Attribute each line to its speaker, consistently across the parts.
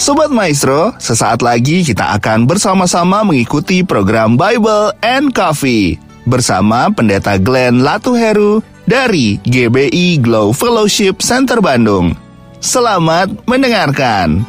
Speaker 1: Sobat Maestro, sesaat lagi kita akan bersama-sama mengikuti program Bible and Coffee bersama Pendeta Glenn Latuheru dari GBI Glow Fellowship Center Bandung. Selamat mendengarkan.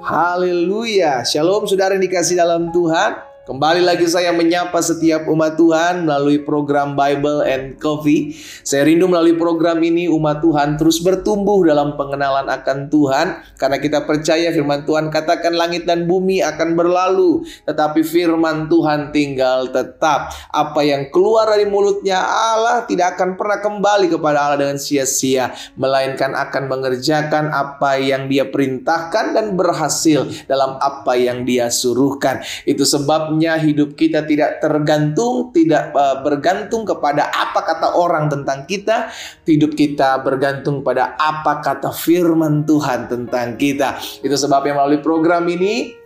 Speaker 2: Haleluya. Shalom saudara yang dikasih dalam Tuhan. Kembali lagi saya menyapa setiap umat Tuhan melalui program Bible and Coffee. Saya rindu melalui program ini umat Tuhan terus bertumbuh dalam pengenalan akan Tuhan. Karena kita percaya firman Tuhan katakan langit dan bumi akan berlalu. Tetapi firman Tuhan tinggal tetap. Apa yang keluar dari mulutnya Allah tidak akan pernah kembali kepada Allah dengan sia-sia. Melainkan akan mengerjakan apa yang dia perintahkan dan berhasil dalam apa yang dia suruhkan. Itu sebabnya hidup kita tidak tergantung, tidak uh, bergantung kepada apa kata orang tentang kita. Hidup kita bergantung pada apa kata firman Tuhan tentang kita. Itu sebabnya melalui program ini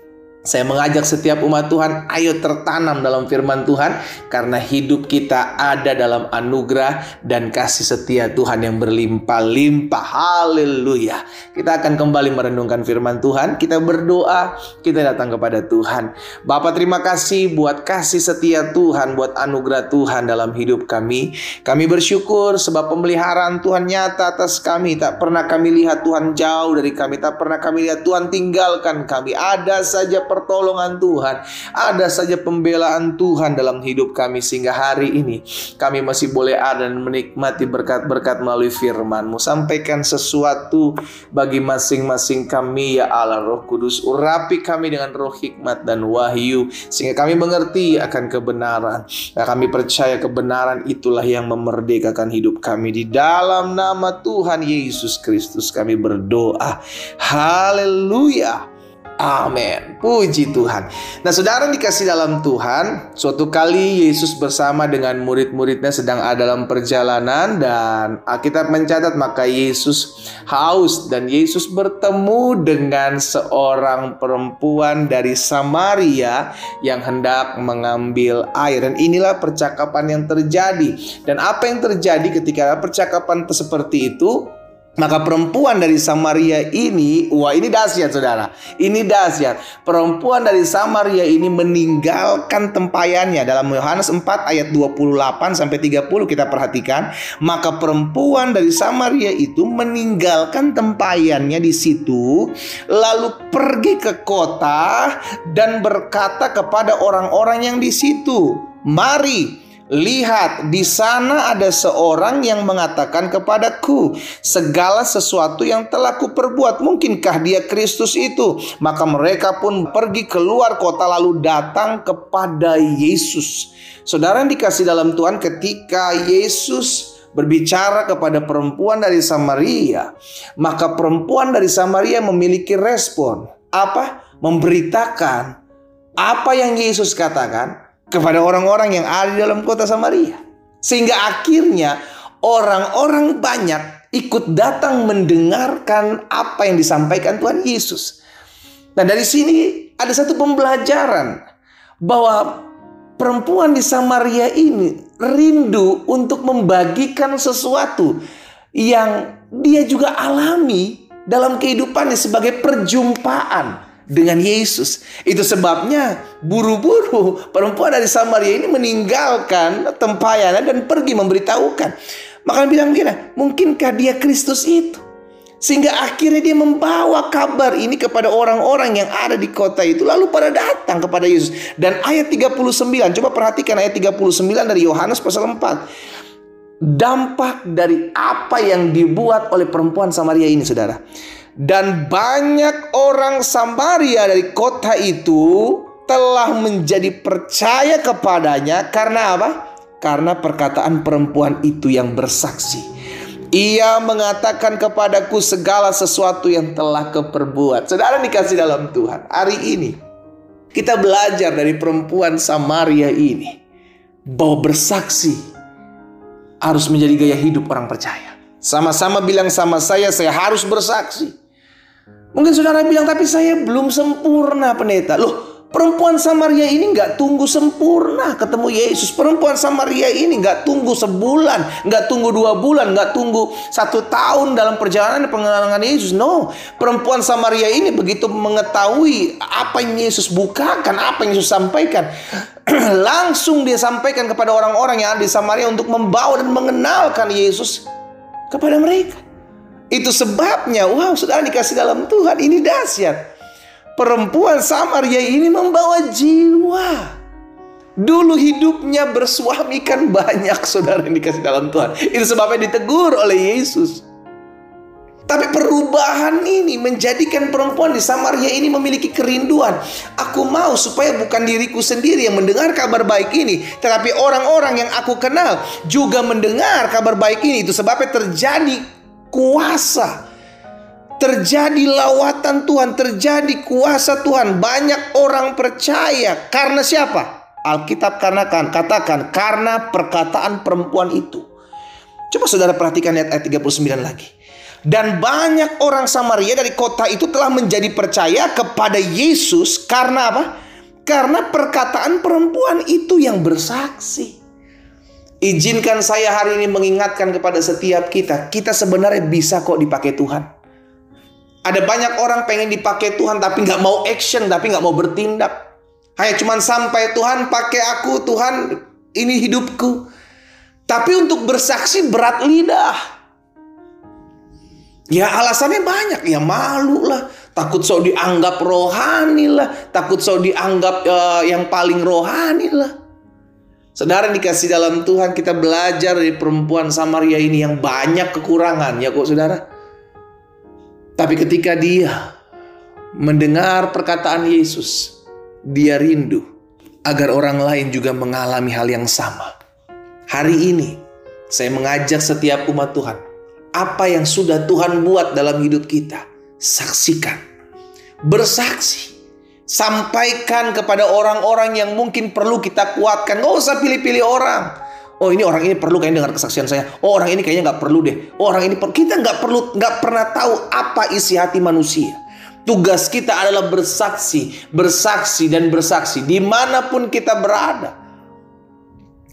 Speaker 2: saya mengajak setiap umat Tuhan, ayo tertanam dalam firman Tuhan, karena hidup kita ada dalam anugerah dan kasih setia Tuhan yang berlimpah-limpah. Haleluya! Kita akan kembali merenungkan firman Tuhan, kita berdoa, kita datang kepada Tuhan. Bapak, terima kasih buat kasih setia Tuhan, buat anugerah Tuhan dalam hidup kami. Kami bersyukur sebab pemeliharaan Tuhan nyata atas kami. Tak pernah kami lihat Tuhan jauh dari kami, tak pernah kami lihat Tuhan tinggalkan kami. Ada saja pertolongan Tuhan, ada saja pembelaan Tuhan dalam hidup kami sehingga hari ini kami masih boleh ada dan menikmati berkat-berkat melalui firman-Mu. Sampaikan sesuatu bagi masing-masing kami ya Allah Roh Kudus. Urapi kami dengan roh hikmat dan wahyu sehingga kami mengerti akan kebenaran. Nah, kami percaya kebenaran itulah yang memerdekakan hidup kami di dalam nama Tuhan Yesus Kristus kami berdoa. Haleluya. Amin. Puji Tuhan. Nah, saudara dikasih dalam Tuhan, suatu kali Yesus bersama dengan murid-muridnya sedang ada dalam perjalanan dan Alkitab mencatat maka Yesus haus dan Yesus bertemu dengan seorang perempuan dari Samaria yang hendak mengambil air. Dan inilah percakapan yang terjadi. Dan apa yang terjadi ketika percakapan seperti itu? Maka perempuan dari Samaria ini, wah ini dahsyat saudara. Ini dahsyat. Perempuan dari Samaria ini meninggalkan tempayannya dalam Yohanes 4 ayat 28 sampai 30 kita perhatikan. Maka perempuan dari Samaria itu meninggalkan tempayannya di situ, lalu pergi ke kota dan berkata kepada orang-orang yang di situ, "Mari Lihat, di sana ada seorang yang mengatakan kepadaku, segala sesuatu yang telah kuperbuat, mungkinkah dia Kristus itu? Maka mereka pun pergi keluar kota lalu datang kepada Yesus. Saudara yang dikasih dalam Tuhan ketika Yesus berbicara kepada perempuan dari Samaria, maka perempuan dari Samaria memiliki respon. Apa? Memberitakan apa yang Yesus katakan kepada orang-orang yang ada di dalam kota Samaria. Sehingga akhirnya orang-orang banyak ikut datang mendengarkan apa yang disampaikan Tuhan Yesus. Nah dari sini ada satu pembelajaran bahwa perempuan di Samaria ini rindu untuk membagikan sesuatu yang dia juga alami dalam kehidupannya sebagai perjumpaan dengan Yesus. Itu sebabnya buru-buru perempuan dari Samaria ini meninggalkan tempayannya dan pergi memberitahukan. Maka bilang begini, mungkinkah dia Kristus itu? Sehingga akhirnya dia membawa kabar ini kepada orang-orang yang ada di kota itu. Lalu pada datang kepada Yesus. Dan ayat 39, coba perhatikan ayat 39 dari Yohanes pasal 4. Dampak dari apa yang dibuat oleh perempuan Samaria ini saudara. Dan banyak orang Samaria dari kota itu telah menjadi percaya kepadanya karena apa? Karena perkataan perempuan itu yang bersaksi. Ia mengatakan kepadaku segala sesuatu yang telah keperbuat. Saudara dikasih dalam Tuhan. Hari ini kita belajar dari perempuan Samaria ini bahwa bersaksi harus menjadi gaya hidup orang percaya. Sama-sama bilang sama saya, saya harus bersaksi. Mungkin saudara bilang, tapi saya belum sempurna pendeta. Loh, Perempuan Samaria ini nggak tunggu sempurna ketemu Yesus. Perempuan Samaria ini nggak tunggu sebulan, nggak tunggu dua bulan, nggak tunggu satu tahun dalam perjalanan pengenalan Yesus. No, perempuan Samaria ini begitu mengetahui apa yang Yesus bukakan, apa yang Yesus sampaikan, langsung dia sampaikan kepada orang-orang yang ada di Samaria untuk membawa dan mengenalkan Yesus kepada mereka. Itu sebabnya, wow, sudah dikasih dalam Tuhan ini dahsyat perempuan Samaria ini membawa jiwa. Dulu hidupnya bersuamikan banyak saudara yang dikasih dalam Tuhan. Itu sebabnya ditegur oleh Yesus. Tapi perubahan ini menjadikan perempuan di Samaria ini memiliki kerinduan. Aku mau supaya bukan diriku sendiri yang mendengar kabar baik ini, tetapi orang-orang yang aku kenal juga mendengar kabar baik ini. Itu sebabnya terjadi kuasa terjadi lawatan Tuhan, terjadi kuasa Tuhan. Banyak orang percaya karena siapa? Alkitab karena kan katakan karena perkataan perempuan itu. Coba saudara perhatikan ayat, ayat 39 lagi. Dan banyak orang Samaria dari kota itu telah menjadi percaya kepada Yesus karena apa? Karena perkataan perempuan itu yang bersaksi. Izinkan saya hari ini mengingatkan kepada setiap kita, kita sebenarnya bisa kok dipakai Tuhan. Ada banyak orang pengen dipakai Tuhan tapi nggak mau action, tapi nggak mau bertindak. Hanya cuman sampai Tuhan pakai aku, Tuhan ini hidupku. Tapi untuk bersaksi berat lidah. Ya alasannya banyak, ya malu lah, takut so dianggap rohani lah, takut so dianggap uh, yang paling rohani lah. Saudara dikasih dalam Tuhan kita belajar dari perempuan Samaria ini yang banyak kekurangan ya kok saudara. Tapi ketika dia mendengar perkataan Yesus, dia rindu agar orang lain juga mengalami hal yang sama. Hari ini, saya mengajak setiap umat Tuhan, apa yang sudah Tuhan buat dalam hidup kita, saksikan, bersaksi, sampaikan kepada orang-orang yang mungkin perlu kita kuatkan. Gak usah pilih-pilih orang. Oh ini orang ini perlu kayaknya dengar kesaksian saya. Oh orang ini kayaknya nggak perlu deh. Oh orang ini perlu. Kita nggak perlu nggak pernah tahu apa isi hati manusia. Tugas kita adalah bersaksi, bersaksi dan bersaksi di mana pun kita berada.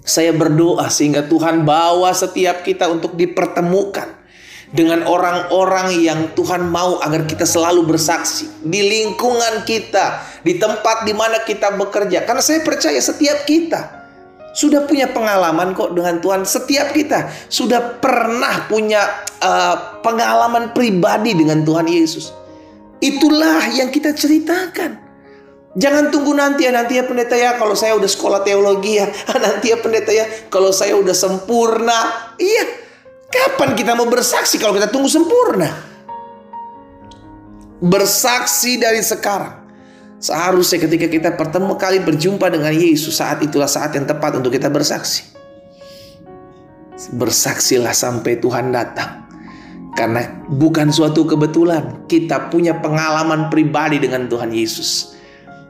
Speaker 2: Saya berdoa sehingga Tuhan bawa setiap kita untuk dipertemukan dengan orang-orang yang Tuhan mau agar kita selalu bersaksi di lingkungan kita, di tempat di mana kita bekerja. Karena saya percaya setiap kita sudah punya pengalaman kok dengan Tuhan. Setiap kita sudah pernah punya uh, pengalaman pribadi dengan Tuhan Yesus. Itulah yang kita ceritakan. Jangan tunggu nanti ya nanti ya pendeta ya kalau saya udah sekolah teologi ya nanti ya pendeta ya kalau saya udah sempurna. Iya, kapan kita mau bersaksi kalau kita tunggu sempurna? Bersaksi dari sekarang. Seharusnya ketika kita pertama kali berjumpa dengan Yesus, saat itulah saat yang tepat untuk kita bersaksi. Bersaksilah sampai Tuhan datang. Karena bukan suatu kebetulan, kita punya pengalaman pribadi dengan Tuhan Yesus.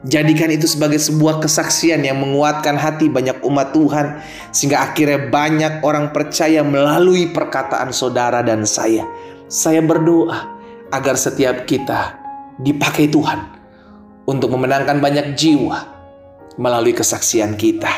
Speaker 2: Jadikan itu sebagai sebuah kesaksian yang menguatkan hati banyak umat Tuhan, sehingga akhirnya banyak orang percaya melalui perkataan saudara dan saya. Saya berdoa agar setiap kita dipakai Tuhan untuk memenangkan banyak jiwa melalui kesaksian kita.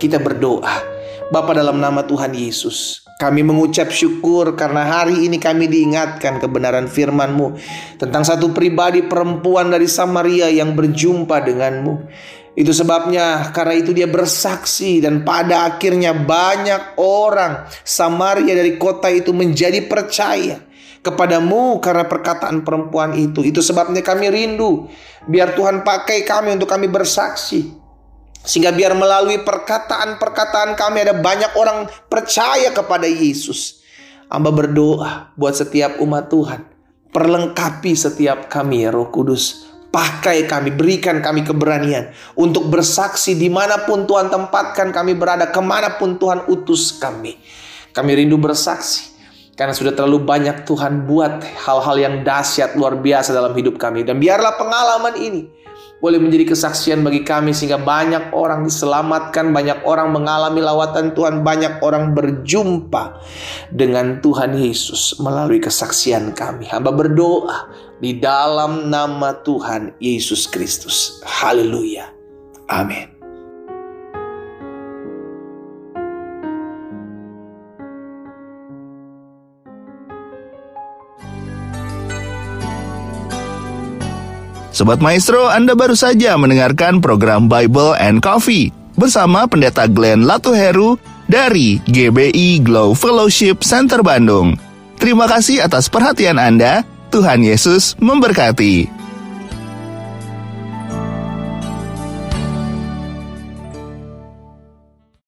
Speaker 2: Kita berdoa, Bapa dalam nama Tuhan Yesus, kami mengucap syukur karena hari ini kami diingatkan kebenaran firman-Mu tentang satu pribadi perempuan dari Samaria yang berjumpa denganmu. Itu sebabnya karena itu dia bersaksi dan pada akhirnya banyak orang Samaria dari kota itu menjadi percaya kepadamu karena perkataan perempuan itu. Itu sebabnya kami rindu Biar Tuhan pakai kami untuk kami bersaksi. Sehingga biar melalui perkataan-perkataan kami ada banyak orang percaya kepada Yesus. Amba berdoa buat setiap umat Tuhan. Perlengkapi setiap kami ya Roh Kudus. Pakai kami, berikan kami keberanian untuk bersaksi di mana pun Tuhan tempatkan kami berada, ke mana pun Tuhan utus kami. Kami rindu bersaksi karena sudah terlalu banyak Tuhan buat hal-hal yang dahsyat luar biasa dalam hidup kami. Dan biarlah pengalaman ini boleh menjadi kesaksian bagi kami sehingga banyak orang diselamatkan, banyak orang mengalami lawatan Tuhan, banyak orang berjumpa dengan Tuhan Yesus melalui kesaksian kami. Hamba berdoa di dalam nama Tuhan Yesus Kristus. Haleluya. Amin.
Speaker 1: Sobat Maestro, Anda baru saja mendengarkan program Bible and Coffee bersama Pendeta Glenn Latuheru dari GBI Glow Fellowship Center Bandung. Terima kasih atas perhatian Anda. Tuhan Yesus memberkati.